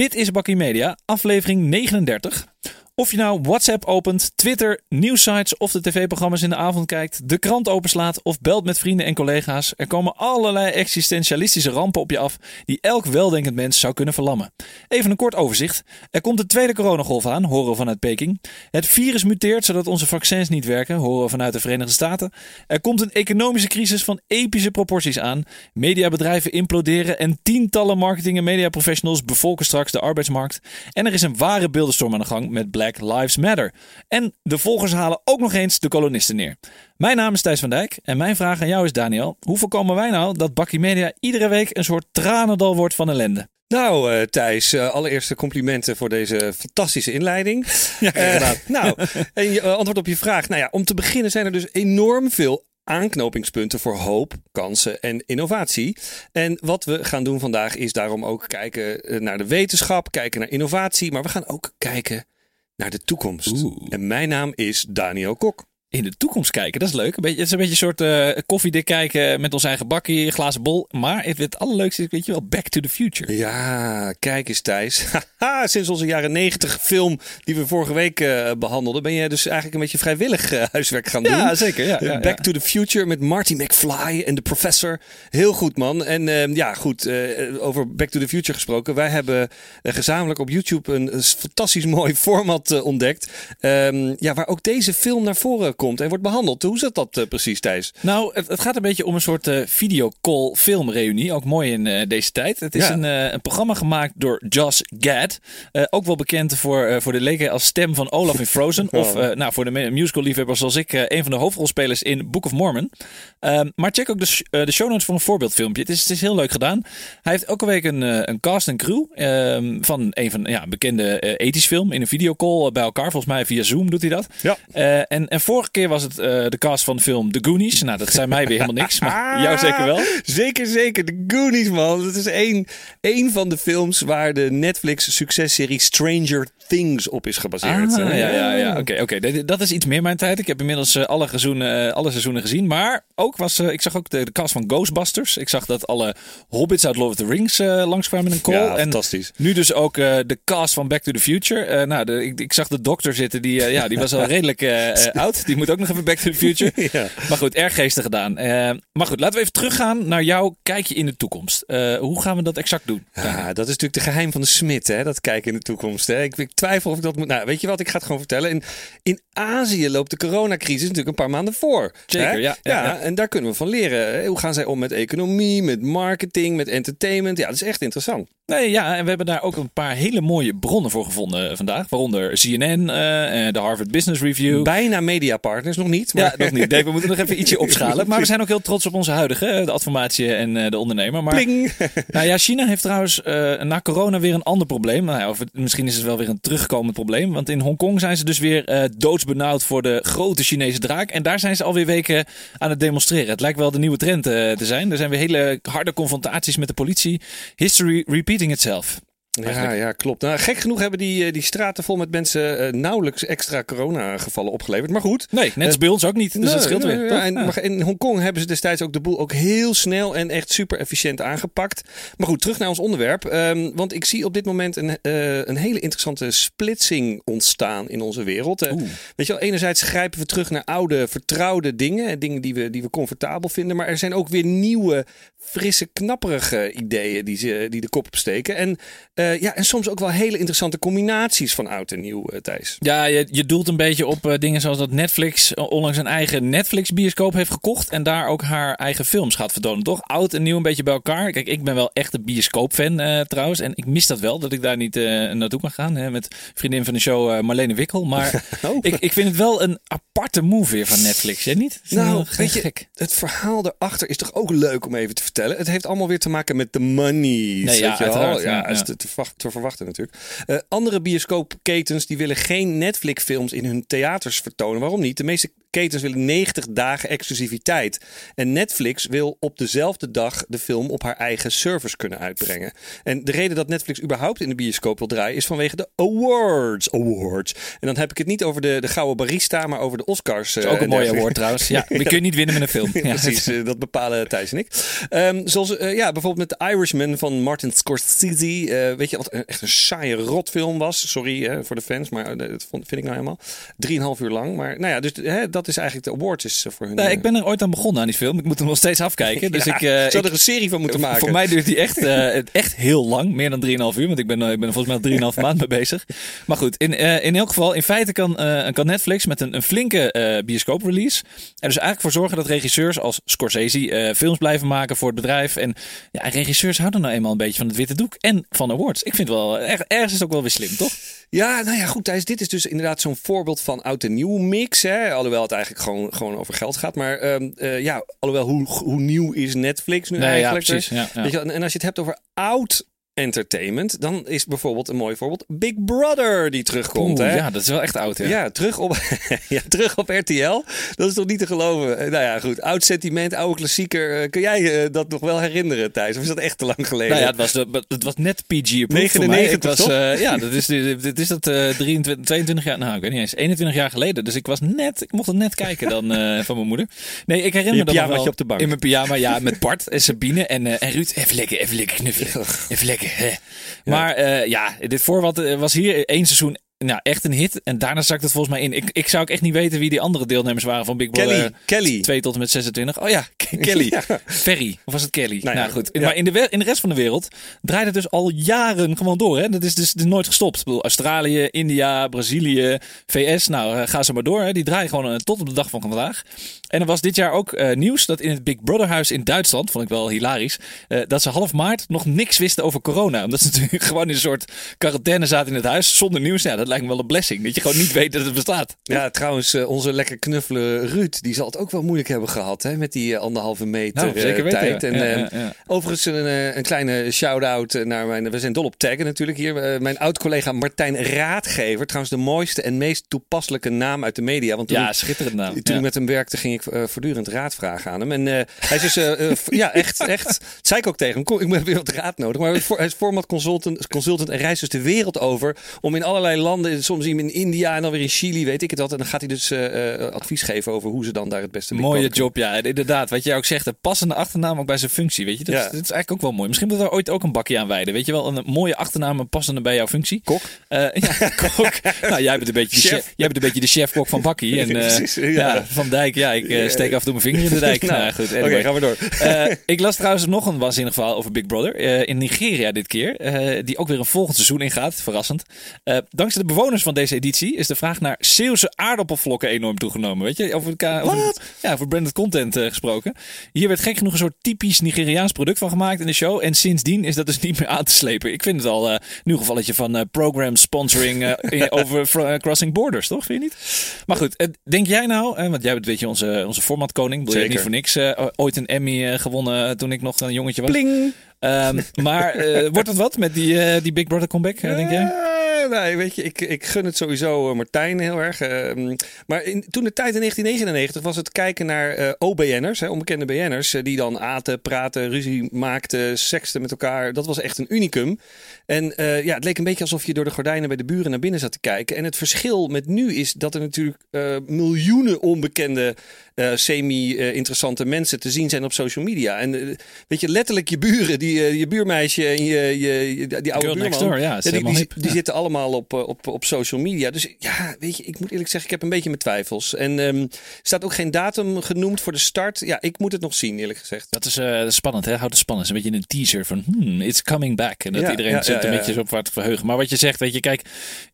Dit is Bakkie Media, aflevering 39. Of je nou WhatsApp opent, Twitter, nieuwsites of de tv-programma's in de avond kijkt, de krant openslaat of belt met vrienden en collega's, er komen allerlei existentialistische rampen op je af die elk weldenkend mens zou kunnen verlammen. Even een kort overzicht. Er komt de tweede coronagolf aan, horen we vanuit Peking. Het virus muteert zodat onze vaccins niet werken, horen we vanuit de Verenigde Staten. Er komt een economische crisis van epische proporties aan. Mediabedrijven imploderen en tientallen marketing- en mediaprofessionals bevolken straks de arbeidsmarkt. En er is een ware beeldenstorm aan de gang met Black Lives Matter. En de volgers halen ook nog eens de kolonisten neer. Mijn naam is Thijs van Dijk en mijn vraag aan jou is Daniel. Hoe voorkomen wij nou dat Bakkie Media iedere week een soort tranendal wordt van ellende? Nou, uh, Thijs, uh, allereerst complimenten voor deze fantastische inleiding. Ja, uh, nou, en je, antwoord op je vraag. Nou ja, om te beginnen zijn er dus enorm veel aanknopingspunten voor hoop, kansen en innovatie. En wat we gaan doen vandaag is daarom ook kijken naar de wetenschap, kijken naar innovatie, maar we gaan ook kijken naar de toekomst. Oeh. En mijn naam is Daniel Kok. In de toekomst kijken, dat is leuk. Een beetje, het is een beetje een soort uh, koffiedik kijken met ons eigen bakje, glazen bol. Maar het, het allerleukste is, weet je wel, Back to the Future. Ja, kijk eens Thijs. Haha, sinds onze jaren negentig film die we vorige week uh, behandelden, ben je dus eigenlijk een beetje vrijwillig uh, huiswerk gaan doen. Ja, zeker. Ja, ja, Back ja. to the Future met Marty McFly en de professor. Heel goed man. En uh, ja, goed, over Back to the Future gesproken. Wij hebben gezamenlijk op YouTube een, een, fantastisch mooi format ontdekt. Um, ja, waar ook deze film naar voren komt en wordt behandeld. Hoe zit dat uh, precies, Thijs? Nou, het, het, gaat een beetje om een soort uh, videocall filmreunie. Ook mooi in uh, deze tijd. Het is Ja. een, een, programma gemaakt door Josh Gad. ook wel bekend voor, voor de leken als stem van Olaf in Frozen. Oh. Of nou, voor de musical liefhebbers zoals ik, een van de hoofdrolspelers in Book of Mormon. Um, maar check ook de, de show notes voor een voorbeeldfilmpje. Het is, het is heel leuk gedaan. Hij heeft elke week een, een cast en crew um, van een van ja, een bekende ethisch film in een videocall bij elkaar. Volgens mij via Zoom doet hij dat. Ja. en, en vorige keer was het uh, de cast van de film The Goonies. Nou, dat zijn mij weer helemaal niks, maar jou zeker wel. Zeker, zeker. The Goonies, man. Dat is één, één van de films waar de Netflix successerie Stranger Things op is gebaseerd. Ah, ja, ja, ja. Oké, okay, okay. dat is iets meer mijn tijd. Ik heb inmiddels uh, alle, seizoenen, uh, alle seizoenen gezien. Maar ook was, uh, ik zag ook de, de, cast van Ghostbusters. Ik zag dat alle hobbits uit Lord of the Rings langskwamen in een call. Ja, en fantastisch. Nu dus ook de cast van Back to the Future. nou, de, ik, ik, zag de dokter zitten. Die, ja, die was al redelijk oud. Die moet ook nog even Back to the Future. ja. Maar goed, erg geestig gedaan. Uh, maar goed, laten we even teruggaan naar jouw kijkje in de toekomst. Uh, hoe gaan we dat exact doen? Ja, dat is natuurlijk de geheim van de smid, hè? Dat kijken in de toekomst. Hè? Ik, ik, twijfel of ik dat moet. Nou, weet je wat? Ik ga het gewoon vertellen. In, in Azië loopt de coronacrisis natuurlijk een paar maanden voor. Zeker, hè? ja, ja, ja. En daar kunnen we van leren. Hoe gaan zij om met economie, met marketing, met entertainment? Ja, dat is echt interessant. Nee, ja, en we hebben daar ook een paar hele mooie bronnen voor gevonden vandaag. Waaronder CNN, uh, de Harvard Business Review. Bijna mediapartners, nog niet. Maar... Ja, nog niet. Nee, we moeten nog even ietsje opschalen. Maar we zijn ook heel trots op onze huidige, de adformatie en de ondernemer. Maar, Pling. nou ja, China heeft trouwens uh, na corona weer een ander probleem. Nou ja, of het, misschien is het wel weer een terugkomend probleem. Want in Hongkong zijn ze dus weer uh, doodsbenauwd voor de grote Chinese draak. En daar zijn ze alweer weken aan het demonstreren. Het lijkt wel de nieuwe trend te zijn. Er zijn weer hele harde confrontaties met de politie. History itself. Ja, ja, klopt. Nou, gek genoeg hebben die, die straten vol met mensen uh, nauwelijks extra corona-gevallen opgeleverd. Maar goed. Nee, net als bij ons ook niet. Dus nee, dat scheelt nee, weer. Ja, en, maar in Hongkong hebben ze destijds ook de boel ook heel snel en echt super efficiënt aangepakt. Maar goed, terug naar ons onderwerp. Um, want ik zie op dit moment een, uh, een hele interessante splitsing ontstaan in onze wereld. Uh, weet je wel, enerzijds grijpen we terug naar oude, vertrouwde dingen. Dingen die we, die we comfortabel vinden. Maar er zijn ook weer nieuwe, frisse, knapperige ideeën die, ze, die de kop opsteken. En uh, ja, en soms ook wel hele interessante combinaties van oud en nieuw, uh, Thijs. Ja, je, je doelt een beetje op uh, dingen zoals dat Netflix onlangs een eigen Netflix-bioscoop heeft gekocht. En daar ook haar eigen films gaat vertonen, toch? Oud en nieuw een beetje bij elkaar. Kijk, ik ben wel echt een bioscoop-fan trouwens. En ik mis dat wel, dat ik daar niet naartoe kan gaan. Hè, met vriendin van de show Marlene Wikkel. Maar oh. ik, ik vind het wel een aparte move weer van Netflix, hè niet? Nou, weet je, gek. het verhaal erachter is toch ook leuk om even te vertellen. Het heeft allemaal weer te maken met de money. Nee, ja, je uiteraard, ja, ja, te, te, verwachten natuurlijk. Uh, andere bioscoopketens die willen geen Netflix-films in hun theaters vertonen. Waarom niet? De meeste ketens willen 90 dagen exclusiviteit. En Netflix wil op dezelfde dag de film op haar eigen servers kunnen uitbrengen. En de reden dat Netflix überhaupt in de bioscoop wil draaien is vanwege de awards. Awards. En dan heb ik het niet over de, de gouden barista, maar over de Oscars. Dat is ook een mooie award trouwens. Ja, die kun je niet winnen met een film. Ja, Precies, eh, dat bepalen Thijs en ik. Um, zoals uh, ja, bijvoorbeeld met The Irishman van Martin Scorsese. Uh, weet je wat echt een saaie rotfilm was? Sorry uh, voor de fans, maar dat vond, vind ik nou helemaal. Drieënhalf uur lang. Maar nou ja, dus hè, dat is eigenlijk de awards is voor hun. Nee, ik ben er ooit aan begonnen aan die film. Ik moet hem nog steeds afkijken. Dus ja, ik, zou ik, er een serie van moeten maken. Voor mij duurt die echt, echt heel lang. Meer dan 3,5 uur. Want ik ben, ik ben volgens mij al 3,5 maand mee bezig. Maar goed, in, in elk geval, in feite kan, kan Netflix met een, een flinke bioscoop-release er dus eigenlijk voor zorgen dat regisseurs als Scorsese films blijven maken voor het bedrijf. En ja, regisseurs houden nou eenmaal een beetje van het witte doek en van awards. Ik vind wel, er, ergens is het ook wel weer slim, toch? Ja, nou ja, goed Thijs, dit is dus inderdaad zo'n voorbeeld van oud en nieuw mix. Hè? Alhoewel het eigenlijk gewoon, gewoon over geld gaat. Maar um, uh, ja, alhoewel hoe, hoe nieuw is Netflix nu nee, eigenlijk? Ja, precies. Ja, ja. Weet je, en als je het hebt over oud entertainment, dan is bijvoorbeeld een mooi voorbeeld Big Brother die terugkomt. Oeh, hè? Ja, dat is wel echt oud. Ja, Ja, terug op, ja, terug op RTL. Dat is toch niet te geloven. Eh, Nou ja, goed. Oud sentiment, oude klassieker. Uh, kun jij uh, dat nog wel herinneren, Thijs? Of is dat echt te lang geleden? Nou ja, het was, de, het was net PG approved 99, voor mij. toch? Ik was, uh, ja, dat is, dit is dat 23, 22 jaar, nou ik weet niet eens, 21 jaar geleden. Dus ik was net, ik mocht het net kijken dan van mijn moeder. Nee, ik herinner me dat wel. op de bank. In mijn pyjama, ja, met Bart en Sabine en, en Ruud. Even lekker, even lekker knuffelen. Even lekker, hè. Maar uh, ja, dit voorwaarde was hier één seizoen nou, echt een hit. En daarna zakt het volgens mij in. Ik, ik zou ook echt niet weten wie die andere deelnemers waren van Big Brother. Kelly. Kelly. 2 tot en met 26. Oh ja, Kelly. Ja. Ferry. Of was het Kelly? Nou, nou goed. ja. Maar in de, in de rest van de wereld draait het dus al jaren gewoon door. Hè? Dat is dus is nooit gestopt. Ik bedoel, Australië, India, Brazilië, VS. Nou, uh, ga ze maar door. Hè? Die draaien gewoon uh, tot op de dag van vandaag. En er was dit jaar ook uh, nieuws dat in het Big Brother huis in Duitsland, vond ik wel hilarisch, dat ze half maart nog niks wisten over corona. Omdat ze natuurlijk gewoon in een soort quarantaine zaten in het huis zonder nieuws. Ja, dat lijkt me wel een blessing. Dat je gewoon niet weet dat het bestaat. Ja, trouwens, uh, onze lekker knuffelen Ruud, die zal het ook wel moeilijk hebben gehad hè, met die uh, anderhalve meter nou, zeker weten, tijd. En, ja, ja, ja. Overigens een, een kleine shout-out naar mijn, we zijn dol op taggen natuurlijk hier. mijn oud-collega Martijn Raadgever, trouwens de mooiste en meest toepasselijke naam uit de media. Want toen, ja, schitterend naam. Toen ik met hem werkte, ging ik voortdurend raad vragen aan hem. En hij is dus, ja, echt, echt, dat zei ik ook tegen hem, kom, ik heb weer wat raad nodig. Maar hij is format consultant, consultant en reist dus de wereld over om in allerlei landen, soms in India en dan weer in Chili, weet ik het wat. En dan gaat hij dus uh, advies geven over hoe ze dan daar het beste mee Mooie job, ja. En inderdaad, wat jij ook zegt, een passende achternaam ook bij zijn functie, weet je. Dat, Ja. dat is eigenlijk ook wel mooi. Misschien moeten we daar ooit ook een bakje aan wijden. Weet je wel, een mooie achternaam, een passende bij jouw functie. Kok. Eh, ja, kok. nou, jij bent een beetje de Chef. chef. Jij bent een beetje de chef-kok van Bakkie. En eh, Precies, ja. ja. Van Dijk, ja, ik eh, steek af en toe mijn vinger in de dijk. Nou, nou, goed. Oké, gaan we door. Eh, ik las trouwens nog een waanzinnig verhaal over Big Brother. eh, in Nigeria dit keer. eh, die ook weer een volgend seizoen ingaat. Verrassend. Eh, dankzij de bewoners van deze editie is de vraag naar Zeeuwse aardappelvlokken enorm toegenomen. Weet je, over, elkaar, over, ja, over branded content eh, gesproken. Hier werd gek genoeg een soort typisch Nigeriaans product van gemaakt in de show. En sindsdien is dat dus niet meer aan te slepen. Ik vind het al eh nu een gevalletje van eh, program sponsoring eh, over Crossing Borders, toch? Vind je niet? Maar goed, denk jij nou, want jij bent weet je onze, onze formatkoning. Bedoel, je niet voor niks ooit een Emmy gewonnen toen ik nog een jongetje was. Pling! Ehm, maar wordt het wat met die, die Big Brother comeback, denk jij? Nee, weet je, ik, ik gun het sowieso eh, Martijn heel erg. Ehm, maar in, toen de tijd in 1999 was het kijken naar eh, OBN'ers, onbekende BN'ers, eh, die dan aten, praten, ruzie maakten, seksten met elkaar. Dat was echt een unicum. En eh, ja, het leek een beetje alsof je door de gordijnen bij de buren naar binnen zat te kijken. En het verschil met nu is dat er natuurlijk eh, miljoenen onbekende, eh, semi-interessante mensen te zien zijn op social media. En weet je, letterlijk je buren, die, je buurmeisje en je, je, die oude Girl buurman. door, ja, die, helemaal die, hip. die Ja. zitten allemaal op, op, op social media. Dus ja, weet je, ik moet eerlijk zeggen, ik heb een beetje mijn twijfels. En ehm, er staat ook geen datum genoemd voor de start. Ja, ik moet het nog zien, eerlijk gezegd. Dat is spannend, hè? Houdt het spannend. Is een beetje een teaser van, hmm, it's coming back. En dat iedereen zit een beetje zo op waar te verheugen. Maar wat je zegt, weet je, kijk,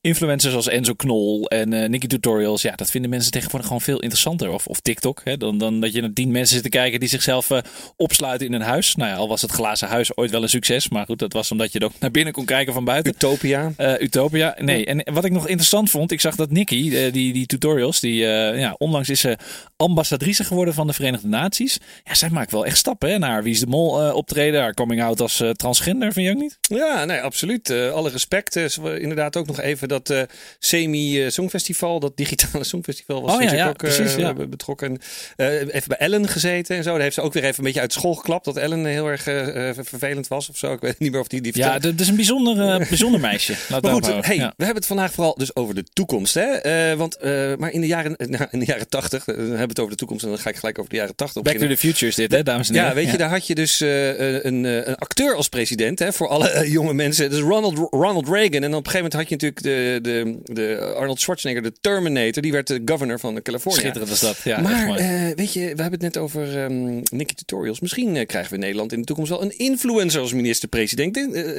influencers als Enzo Knol en eh Nicky Tutorials, ja, dat vinden mensen tegenwoordig gewoon veel interessanter. Of, of TikTok, hè? Dan, dan dat je naar tien mensen zit te kijken die zichzelf eh, opsluiten in een huis. Nou ja, al was het glazen huis ooit wel een succes. Maar goed, dat was omdat je er ook naar binnen kon kijken van buiten. Utopia. Eh, Utopia. Nee, en wat ik nog interessant vond, ik zag dat Nikki, eh, die, die tutorials, die uh, ja, onlangs is ze ambassadrice geworden van de Verenigde Naties. Ja, zij maakt wel echt stappen hè, naar Wie is de Mol uh, optreden, haar coming out als transgender, vind je ook niet? Ja, nee, absoluut. Alle respect. inderdaad ook nog even dat Semi Songfestival, dat digitale Songfestival was oh, ja, ja, ook precies, ja. betrokken. even bij Ellen gezeten en zo. Daar heeft ze ook weer even een beetje uit school geklapt dat Ellen heel erg vervelend was of zo. Ik weet niet meer of die die Ja, dat is een bijzonder, bijzonder meisje. Laat maar goed, hey, we hebben het vandaag vooral dus over de toekomst. Hè? Want, maar in de jaren, nou, in de jaren 80, uh, eh, hebben we het over de toekomst en dan ga ik gelijk over de jaren 80 Back to the future is dit, hè, dames en heren. Ja, weet je, daar had je dus een, een, acteur als president hè, voor alle jonge mensen. Dus Ronald, Ronald Reagan. En op een gegeven moment had je natuurlijk de, de, de Arnold Schwarzenegger, de Terminator. Die werd de governor van Californië. Schitterend was dat, ja. Maar weet je, we hebben het net over um, Nicky Tutorials. Misschien krijgen we in Nederland in de toekomst wel een influencer als minister-president.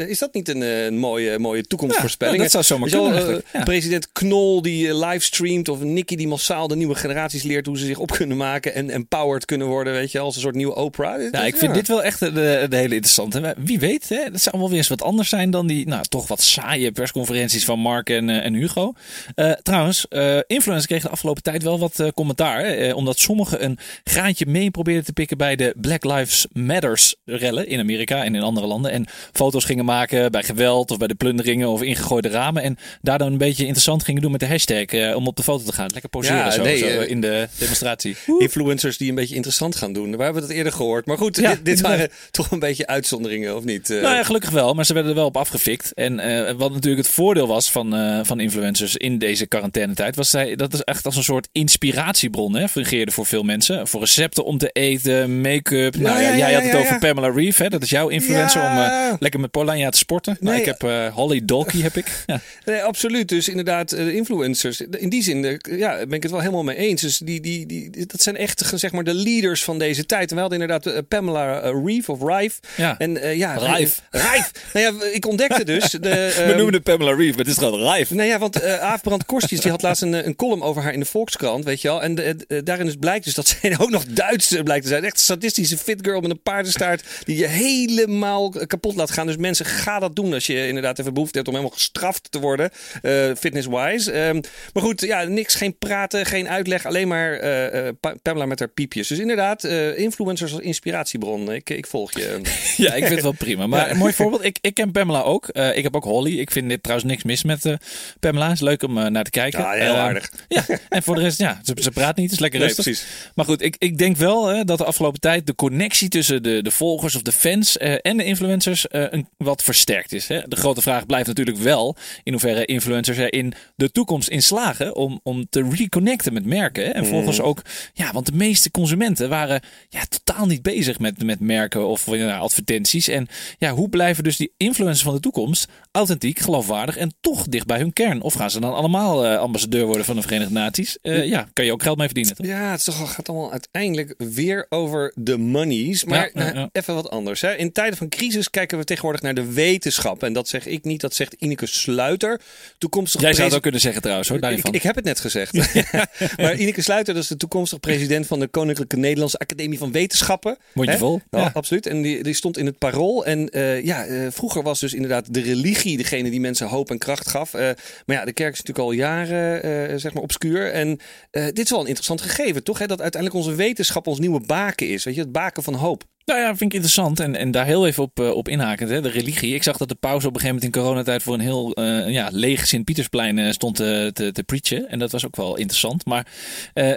is dat niet een, mooie, mooie toekomstvoorspelling? Ja, dat zou zomaar kunnen. Ja. President Knol die livestreamt of Nicky die massaal de nieuwe generaties leert hoe ze zich op kunnen maken en empowered kunnen worden, weet je, als een soort nieuwe Oprah. Ja, ik vind dit wel echt de, de hele interessante. Wie weet, hè, dat zou wel weer eens wat anders zijn dan die, nou, toch wat saaie persconferenties van Mark en, en Hugo. Uh, trouwens, influencers kregen de afgelopen tijd wel wat commentaar, hè, omdat sommigen een graantje mee probeerden te pikken bij de Black Lives Matters rellen in Amerika en in andere landen en foto's gingen maken bij geweld of bij de plunderingen of ingegooide ramen en daar dan een beetje interessant gingen doen met de hashtag uh, om op de foto te gaan. Lekker poseren ja, zo, nee, zo uh, in de demonstratie. Influencers die een beetje interessant gaan doen. Waar hebben we dat eerder gehoord. Maar goed, ja, dit, dit waren toch een beetje uitzonderingen, of niet? Nou ja, gelukkig wel. Maar ze werden er wel op afgefikt. En wat natuurlijk het voordeel was van, van influencers in deze quarantainetijd, was zij, dat is echt als een soort inspiratiebron hè, fungeerde voor veel mensen. Voor recepten om te eten, make-up. nou ja, jij had het over Pamela Reeve. Hè? Dat is jouw influencer om lekker met Polanja te sporten. Nou, ik heb Holly Dolky heb ik. Ja. Nee, absoluut. Dus inderdaad, de influencers. In die zin ja, ben ik het wel helemaal mee eens. Dus die, die, die, dat zijn echt zeg maar, de leaders van deze tijd. En we hadden inderdaad Pamela Reeve of Rife. Ja. En, ja, Rife. Rife. nou ja, ik ontdekte dus... De, We noemen het Pamela Reeve, maar het is gewoon Rife. Nou ja, want uh, Aafbrand Korstjes die had laatst een, een column over haar in de Volkskrant, weet je wel. En de, daarin dus blijkt dus dat zij ook nog Duits blijkt te zijn. Echt een statistische fit girl met een paardenstaart die je helemaal kapot laat gaan. Dus mensen, ga dat doen als je inderdaad even behoefte hebt om helemaal gestraft te worden. Uh, fitness-wise. Um, maar goed, ja, niks, geen praten, geen uitleg. Alleen maar uh, Pamela met haar piepjes. Dus inderdaad, influencers als inspiratiebron. Ik, ik volg je. ja, ik vind het wel prima. Maar een mooi voorbeeld. Ik, ik ken Pamela ook. ik heb ook Holly. Ik vind dit trouwens niks mis met Pamela. is leuk om naar te kijken. Ja, heel aardig. Ja, en voor de rest, ja, ze, ze praat niet. is lekker nee, rustig. Precies. Maar goed, ik, ik denk wel dat de afgelopen tijd de connectie tussen de, de volgers of de fans en de influencers een, wat versterkt is. Hè. De grote vraag blijft natuurlijk wel in hoeverre influencers er in de toekomst in slagen om, om te reconnecten met merken. Hè? En mm. volgens ook, ja, want de meeste consumenten waren ja, totaal niet bezig met, met merken of ja, advertenties. En ja, hoe blijven dus die influencers van de toekomst authentiek, geloofwaardig en toch dicht bij hun kern? Of gaan ze dan allemaal uh, ambassadeur worden van de Verenigde Naties? Uh, ja, kan je ook geld mee verdienen. Toch? Ja, het gaat allemaal uiteindelijk weer over de monies. Maar ja, nou, even wat anders. Hè? In tijden van crisis kijken we tegenwoordig naar de wetenschap. En dat zeg ik niet, dat zegt Ineke Sluiter. Toekomstig Jij zou het ook kunnen zeggen trouwens hoor. Ik, ik, heb het net gezegd. maar Ineke Sluiter, dat is de toekomstig president van de Koninklijke Nederlandse Academie van Wetenschappen. Mondjevol. Ja, absoluut. En die, die stond in het parool. En uh, ja, vroeger was dus inderdaad de religie degene die mensen hoop en kracht gaf. Uh, maar ja, de kerk is natuurlijk al jaren zeg maar obscuur. En dit is wel een interessant gegeven, toch? Hè? Dat uiteindelijk onze wetenschap ons nieuwe baken is. Weet je, het baken van hoop. Nou ja, vind ik interessant. En, en daar heel even op, uh, op inhakend. Hè. De religie. Ik zag dat de paus op een gegeven moment in coronatijd voor een heel uh, ja, leeg Sint-Pietersplein uh, stond te, te, te, preachen. En dat was ook wel interessant. Maar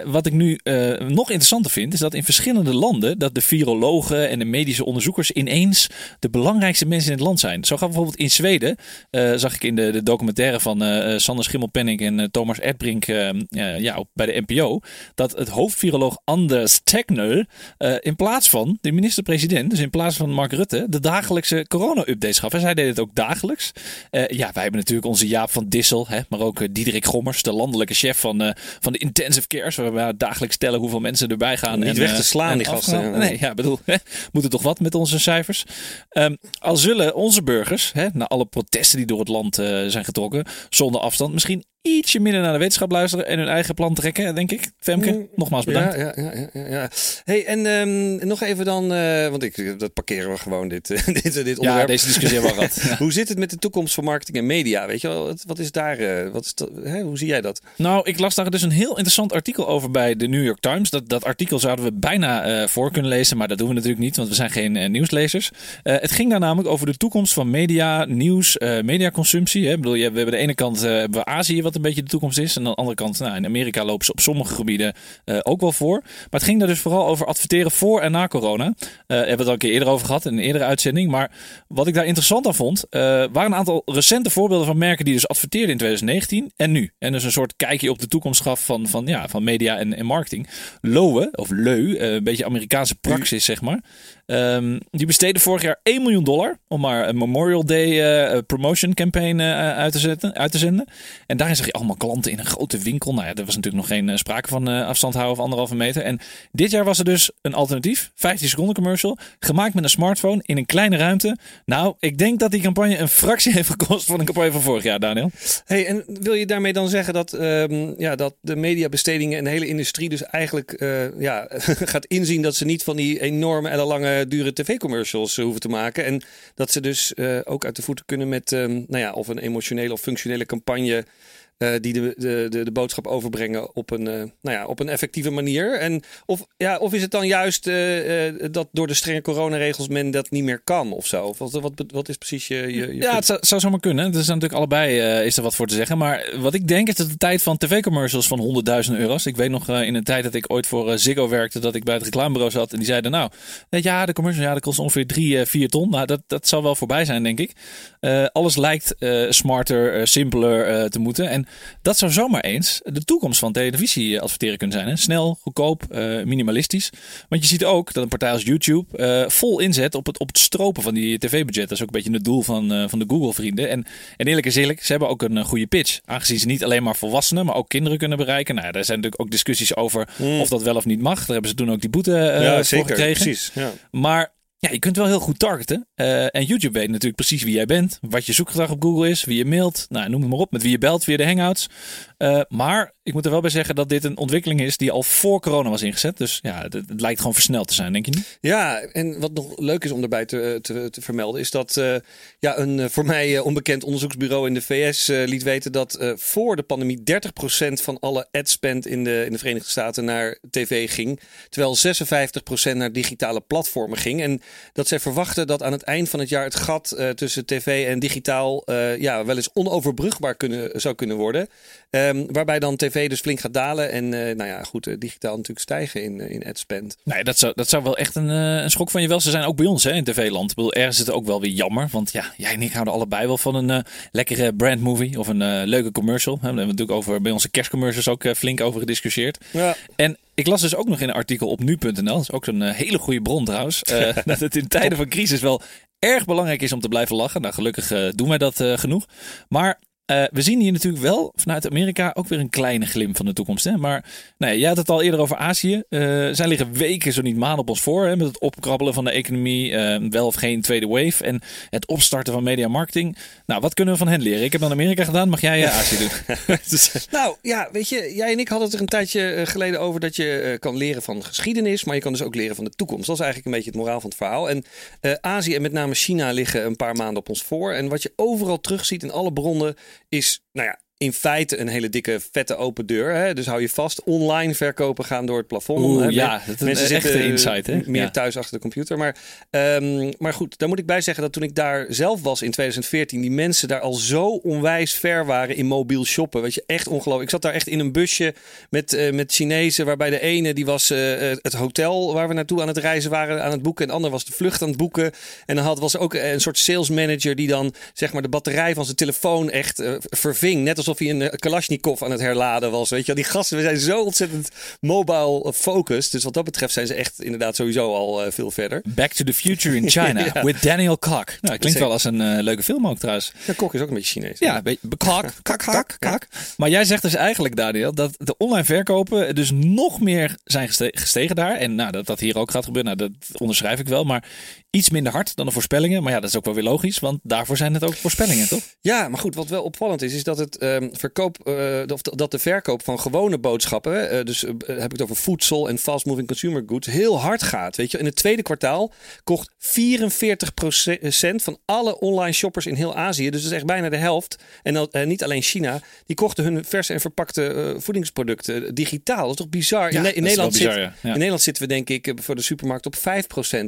wat ik nu nog interessanter vind, is dat in verschillende landen dat de virologen en de medische onderzoekers ineens de belangrijkste mensen in het land zijn. Zo gaat bijvoorbeeld in Zweden, zag ik in de, de documentaire van Sander Schimmelpenning en Thomas Edbrink ja, bij de NPO, dat het hoofdviroloog Anders Tegnell in plaats van de minister president, dus in plaats van Mark Rutte, de dagelijkse corona-updates gaf. En zij deed het ook dagelijks. Uh, ja, wij hebben natuurlijk onze Jaap van Dissel, hè, maar ook uh, Diederik Gommers, de landelijke chef van, uh, van de intensive cares, waar we dagelijks tellen hoeveel mensen erbij gaan. Niet en, weg te slaan, die gasten. Nee, ja, bedoel, hè, moeten toch wat met onze cijfers. Um, al zullen onze burgers, hè, na alle protesten die door het land zijn getrokken, zonder afstand, misschien ietsje minder naar de wetenschap luisteren en hun eigen plan trekken, denk ik. Femke, Mm, nogmaals bedankt. Ja, ja, ja, ja, ja. Hey, en ehm, nog even dan, eh, want ik, dat parkeren we gewoon, dit, dit, dit Ja, onderwerp. deze discussie hebben we al gehad. Ja. Hoe zit het met de toekomst van marketing en media? Weet je wel, wat, wat is daar, eh, wat is dat, hè, hoe zie jij dat? Nou, ik las daar dus een heel interessant artikel over bij de New York Times. Dat, dat artikel zouden we bijna eh, voor kunnen lezen, maar dat doen we natuurlijk niet, want we zijn geen nieuwslezers. Het ging daar namelijk over de toekomst van media, nieuws, mediaconsumptie. Hè. Ik bedoel, je- we hebben de ene kant hebben we Azië, wat een beetje de toekomst is. En aan de andere kant, nou, in Amerika lopen ze op sommige gebieden eh, ook wel voor. Maar het ging daar dus vooral over adverteren voor en na corona. Eh hebben we het al een keer eerder over gehad in een eerdere uitzending. Maar wat ik daar interessant aan vond, eh, waren een aantal recente voorbeelden van merken die dus adverteerden in 2019 en nu. En dus een soort kijkje op de toekomst gaf van, van, ja, van media en, en marketing. Lowe, of Leu, een beetje Amerikaanse praxis zeg maar. Ehm, die besteden vorig jaar 1 miljoen dollar om maar een Memorial Day eh, promotion campaign eh, uit, te zetten, uit te zenden. En daarin zag je allemaal klanten in een grote winkel. Nou ja, er was natuurlijk nog geen eh, sprake van eh, afstand houden of anderhalve meter. En dit jaar was er dus een alternatief, 15 seconden commercial, gemaakt met een smartphone in een kleine ruimte. Nou, ik denk dat die campagne een fractie heeft gekost van een campagne van vorig jaar, Daniel. Hey, en wil je daarmee dan zeggen dat, ehm, ja, dat de mediabestedingen en de hele industrie dus eigenlijk eh, ja, gaat inzien dat ze niet van die enorme, ellenlange, dure tv-commercials eh, hoeven te maken. En dat ze dus eh, ook uit de voeten kunnen met, ehm, nou ja, of een emotionele of functionele campagne. Eh, die de, de, de, de boodschap overbrengen op een, eh, nou ja, op een effectieve manier. En of, ja, of is het dan juist eh, dat door de strenge coronaregels men dat niet meer kan of zo? Of wat, wat, wat is precies je. je, je Ja, het zou, zou zomaar kunnen. Er is natuurlijk allebei is er wat voor te zeggen. Maar wat ik denk is dat de tijd van tv-commercials van 100.000 euro's. Ik weet nog in een tijd dat ik ooit voor Ziggo werkte, dat ik bij het reclamebureau zat. En die zeiden nou, ja, de commercial ja, dat kost ongeveer 3, 4 ton. Nou, dat, dat zal wel voorbij zijn, denk ik. Alles lijkt smarter, simpeler te moeten. En dat zou zomaar eens de toekomst van televisie eh, adverteren kunnen zijn. Hè? Snel, goedkoop, eh, minimalistisch. Want je ziet ook dat een partij als YouTube eh, vol inzet op het, op het stropen van die tv-budget. Dat is ook een beetje het doel van, van de Google-vrienden. En, en eerlijk is eerlijk, ze hebben ook een goede pitch. Aangezien ze niet alleen maar volwassenen, maar ook kinderen kunnen bereiken. Nou, ja, daar zijn natuurlijk ook discussies over of dat wel of niet mag. Daar hebben ze toen ook die boete ja, voor zeker. gekregen. Precies. Ja. Maar ja, je kunt wel heel goed targeten. Eh, en YouTube weet natuurlijk precies wie jij bent. Wat je zoekgedrag op Google is. Wie je mailt. Nou, noem het maar op. Met wie je belt via de Hangouts. Eh, maar ik moet er wel bij zeggen dat dit een ontwikkeling is die al voor corona was ingezet. Dus ja, het, lijkt gewoon versneld te zijn, denk je niet? Ja, en wat nog leuk is om daarbij te, te, te vermelden, is dat eh, ja, een eh, voor mij eh, onbekend onderzoeksbureau in de VS eh, liet weten dat eh, voor de pandemie 30% van alle ad spend in de, in de Verenigde Staten naar tv ging. Terwijl 56% naar digitale platformen ging. En dat zij verwachten dat aan het eind van het jaar het gat eh, tussen tv en digitaal eh, ja, wel eens onoverbrugbaar kunnen, zou kunnen worden. Ehm, waarbij dan tv dus flink gaat dalen en eh, nou ja, goed, eh, digitaal natuurlijk stijgen in, eh, in ad spend. Nee, dat zou, dat zou wel echt een, een schok van je wel. Ze zijn ook bij ons hè, in tv-land. Ik bedoel, ergens is het ook wel weer jammer. Want ja, jij en ik houden allebei wel van een lekkere brandmovie of een leuke commercial. Daar hebben we natuurlijk over, bij onze kerstcommercials ook flink over gediscussieerd. Ja. En ik las dus ook nog in een artikel op nu.nl, dat is ook zo'n hele goede bron trouwens, dat het in tijden van crisis wel erg belangrijk is om te blijven lachen. Nou, gelukkig doen wij dat genoeg. Maar eh, we zien hier natuurlijk wel vanuit Amerika ook weer een kleine glimp van de toekomst. Hè? Maar nou ja, jij had het al eerder over Azië. Eh, zij liggen weken, zo niet maanden op ons voor. Hè? Met het opkrabbelen van de economie. eh, wel of geen tweede wave. En het opstarten van media marketing. Nou, wat kunnen we van hen leren? Ik heb dan Amerika gedaan. Mag jij Azië doen? Dus, Nou ja, weet je, jij en ik hadden het er een tijdje geleden over dat je kan leren van geschiedenis, maar je kan dus ook leren van de toekomst. Dat is eigenlijk een beetje het moraal van het verhaal. En Azië en met name China liggen een paar maanden op ons voor. En wat je overal terugziet in alle bronnen is, nou ja, in feite een hele dikke, vette open deur. Hè? Dus hou je vast, online verkopen gaan door het plafond. Oeh, Hè? ja, dat is een Mensen zitten eh, insight, hè? meer Ja. thuis achter de computer. Maar, ehm, maar goed, daar moet ik bij zeggen dat toen ik daar zelf was in 2014, die mensen daar al zo onwijs ver waren in mobiel shoppen. Weet je, echt ongelooflijk. Ik zat daar echt in een busje met, eh, met Chinezen, waarbij de ene die was eh, het hotel waar we naartoe aan het reizen waren aan het boeken. En de ander was de vlucht aan het boeken. En dan had, was er ook een soort sales manager die dan zeg maar de batterij van zijn telefoon echt eh, verving. Net alsof hij een eh, Kalashnikov aan het herladen was. Weet je die gasten we zijn zo ontzettend mobile focused. Dus wat dat betreft zijn ze echt inderdaad sowieso al eh, veel verder. Back to the Future in China Ja. with Daniel Kok. Nou, klinkt Zeker. wel als een eh, leuke film ook trouwens. Ja, Kok is ook een beetje Chinees. Ja, een beetje kak, kak, kak, kak. Maar jij zegt dus eigenlijk, Daniel, dat de online verkopen dus nog meer zijn geste- gestegen daar. En nou, dat dat hier ook gaat gebeuren, nou, dat onderschrijf ik wel. Maar iets minder hard dan de voorspellingen. Maar ja, dat is ook wel weer logisch, want daarvoor zijn het ook voorspellingen, toch? Ja, maar goed, wat wel opvallend is, is dat het, verkoop, uh, of dat de verkoop van gewone boodschappen, uh, dus uh, heb ik het over voedsel en fast moving consumer goods, heel hard gaat. Weet je, in het tweede kwartaal kocht 44% van alle online shoppers in heel Azië, dus dat is echt bijna de helft, en niet alleen China, die kochten hun verse en verpakte voedingsproducten digitaal. Dat is toch bizar? Ja, in, in Nederland, bizar, zit, ja. Ja. in Nederland zitten we denk ik voor de supermarkt op 5%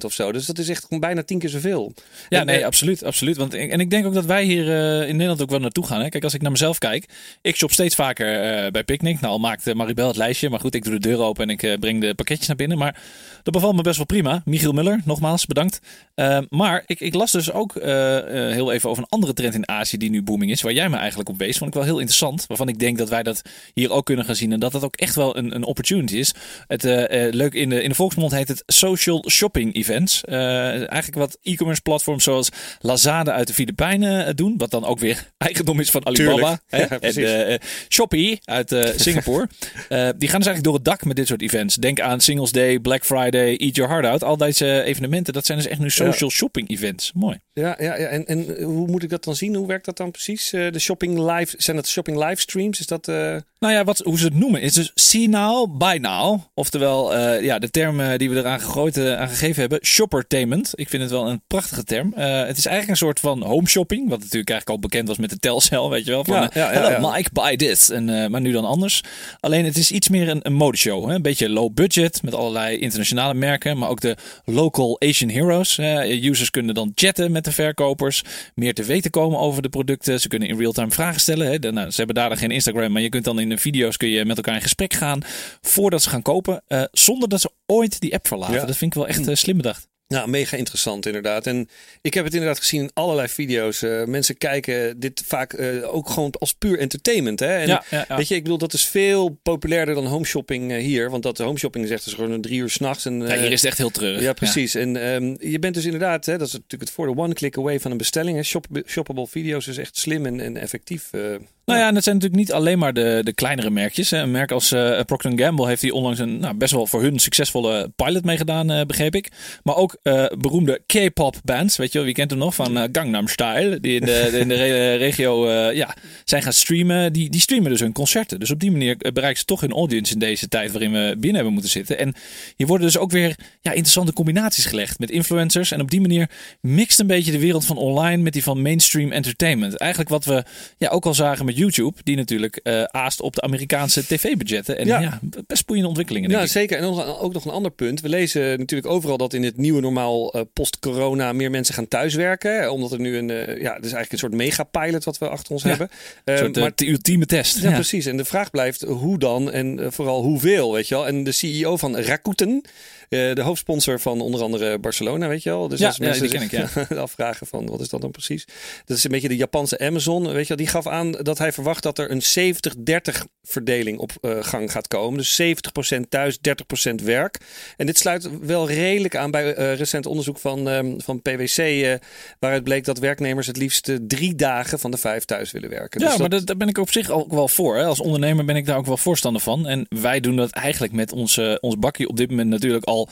of zo. Dus dat is echt gewoon bijna tien keer zoveel. Ja, En, nee, eh, absoluut, absoluut. Want, en ik denk ook dat wij hier eh, in Nederland ook wel naartoe gaan. Hè. Kijk, als ik naar mezelf kijk, ik shop steeds vaker eh, bij Picnic. Nou, al maakt Maribel het lijstje, maar goed, ik doe de deur open en ik eh, breng de pakketjes naar binnen. Maar dat bevalt me best wel prima. Michiel Muller, nogmaals, bedankt. Eh, maar ik, ik las dus ook eh, eh, heel even over een andere trend in Azië die nu booming is, waar jij me eigenlijk op wees. Vond ik wel heel interessant, waarvan ik denk dat wij dat hier ook kunnen gaan zien en dat dat ook echt wel een, een opportunity is. Het eh, eh, leuk in de, in de volksmond heet het social shopping events. Eh, eigenlijk wat e-commerce platforms zoals Lazada uit de Filipijnen eh, doen, wat dan ook weer eigendom is van Alibaba. Hè? Ja, en precies. eh, Shopee uit eh, Singapore. Eh, die gaan dus eigenlijk door het dak met dit soort events. Denk aan Singles Day, Black Friday, Eat Your Heart Out. Al deze evenementen, dat zijn dus echt nu social shopping events. Mooi. Ja, ja, ja. En, en hoe moet ik dat dan zien? Hoe werkt dat dan precies? Eh, de shopping live, zijn dat shopping livestreams? Is dat... eh, Nou ja, wat, hoe ze het noemen is dus see now, buy now. Oftewel, eh, ja, de term eh, die we eraan gegooid, eh, aan gegeven hebben, shoppertainment. Ik vind het wel een prachtige term. Eh, het is eigenlijk een soort van home shopping, wat natuurlijk eigenlijk al bekend was met de Telcel, weet je wel. Van, eh, ja, ja, hello. Mike, buy this. En, eh, maar nu dan anders. Alleen het is iets meer een, een modeshow. Hè? Een beetje low budget, met allerlei internationale merken, maar ook de local Asian heroes. Users kunnen dan chatten met de verkopers, meer te weten komen over de producten. Ze kunnen in real-time vragen stellen. Hè? De- nou, ze hebben daar dan geen Instagram, maar je kunt dan in de video's kun je met elkaar in gesprek gaan voordat ze gaan kopen, eh, zonder dat ze ooit die app verlaten. Ja. Dat vind ik wel echt eh, slim bedacht. Ja, mega interessant inderdaad. En ik heb het inderdaad gezien in allerlei video's. Eh, mensen kijken dit vaak eh, ook gewoon als puur entertainment. Hè? En Ja, ja, ja. Weet je, ik bedoel, dat is veel populairder dan home shopping eh, hier. Want dat home shopping is echt dus gewoon een drie uur s'nachts. En, Ja, hier is het echt heel treurig. Ja, precies. En ehm, je bent dus inderdaad, hè, dat is natuurlijk het voordeel, one click away van een bestelling. Hè. Shop, shoppable video's is echt slim en, en effectief. Nou ja, en het zijn natuurlijk niet alleen maar de, de kleinere merkjes. Hè. Een merk als eh Procter Gamble heeft hier onlangs een nou, best wel voor hun succesvolle pilot meegedaan, eh, begreep ik. Maar ook beroemde K-pop bands, weet je wel, wie kent hem nog? Van Gangnam Style, die in de, in de re- regio ja, zijn gaan streamen. Die, die streamen dus hun concerten. Dus op die manier bereiken ze toch hun audience in deze tijd waarin we binnen hebben moeten zitten. En hier worden dus ook weer ja, interessante combinaties gelegd met influencers. En op die manier mixt een beetje de wereld van online met die van mainstream entertainment. Eigenlijk wat we ja, ook al zagen met YouTube, die natuurlijk eh, aast op de Amerikaanse tv-budgetten. En ja. Ja. best boeiende ontwikkelingen. Denk Ja, ik. zeker. En nog- ook nog een ander punt. We lezen natuurlijk overal dat in het nieuwe normaal eh, post-corona meer mensen gaan thuiswerken. hè, Omdat er nu een, eh, ja, het is eigenlijk een soort megapilot wat we achter ons Ja. hebben. Een Eh, soort, eh, maar de ultieme test. Ja, precies. En de vraag blijft hoe dan en eh, vooral hoeveel, weet je wel. En de CEO van Rakuten, eh, de hoofdsponsor van onder andere Barcelona, weet je wel. Dus Ja, als ja, mensen die ken zich afvragen van wat is dat dan precies. Dat is een beetje de Japanse Amazon, weet je wel. Die gaf aan dat hij verwacht dat er een 70-30 verdeling op eh, gang gaat komen. Dus 70% thuis, 30% werk. En dit sluit wel redelijk aan bij eh, recent onderzoek van, ehm, van PwC, eh, waaruit bleek dat werknemers het liefst eh, drie dagen van de vijf thuis willen werken. Ja, Dus maar dat- dat, daar ben ik op zich ook wel voor. Hè. Als ondernemer ben ik daar ook wel voorstander van. En wij doen dat eigenlijk met ons, eh, ons bakje op dit moment natuurlijk al 100%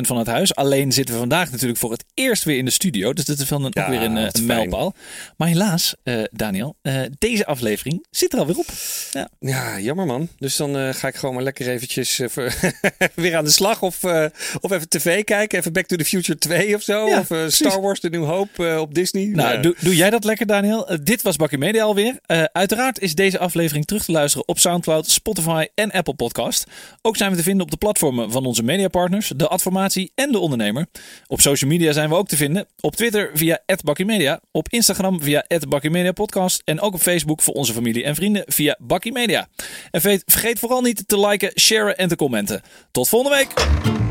van het huis. Alleen zitten we vandaag natuurlijk voor het eerst weer in de studio. Dus dat is wel een, Ja, ook weer een, eh, een mijlpaal. Maar helaas, eh, Daniel, eh, deze aflevering zit er alweer op. Ja. Ja, jammer man. Dus dan ga ik gewoon maar lekker eventjes weer aan de slag. Of, of even tv kijken. Even Back to the Future 2 of zo. Ja, of. Star Wars The New Hope op Disney. Nou, doe, doe jij dat lekker, Daniel? Dit was Bakkie Media alweer. Uiteraard is deze aflevering terug te luisteren op Soundcloud, Spotify en Apple Podcast. Ook zijn we te vinden op de platformen van onze mediapartners, de Adformatie en de Ondernemer. Op social media zijn we ook te vinden. Op Twitter via @bakkiemedia, op Instagram via @bakkiemediapodcast en ook op Facebook voor onze familie en vrienden via Bakkie Media. En vergeet vooral niet te liken, sharen en te commenten. Tot volgende week.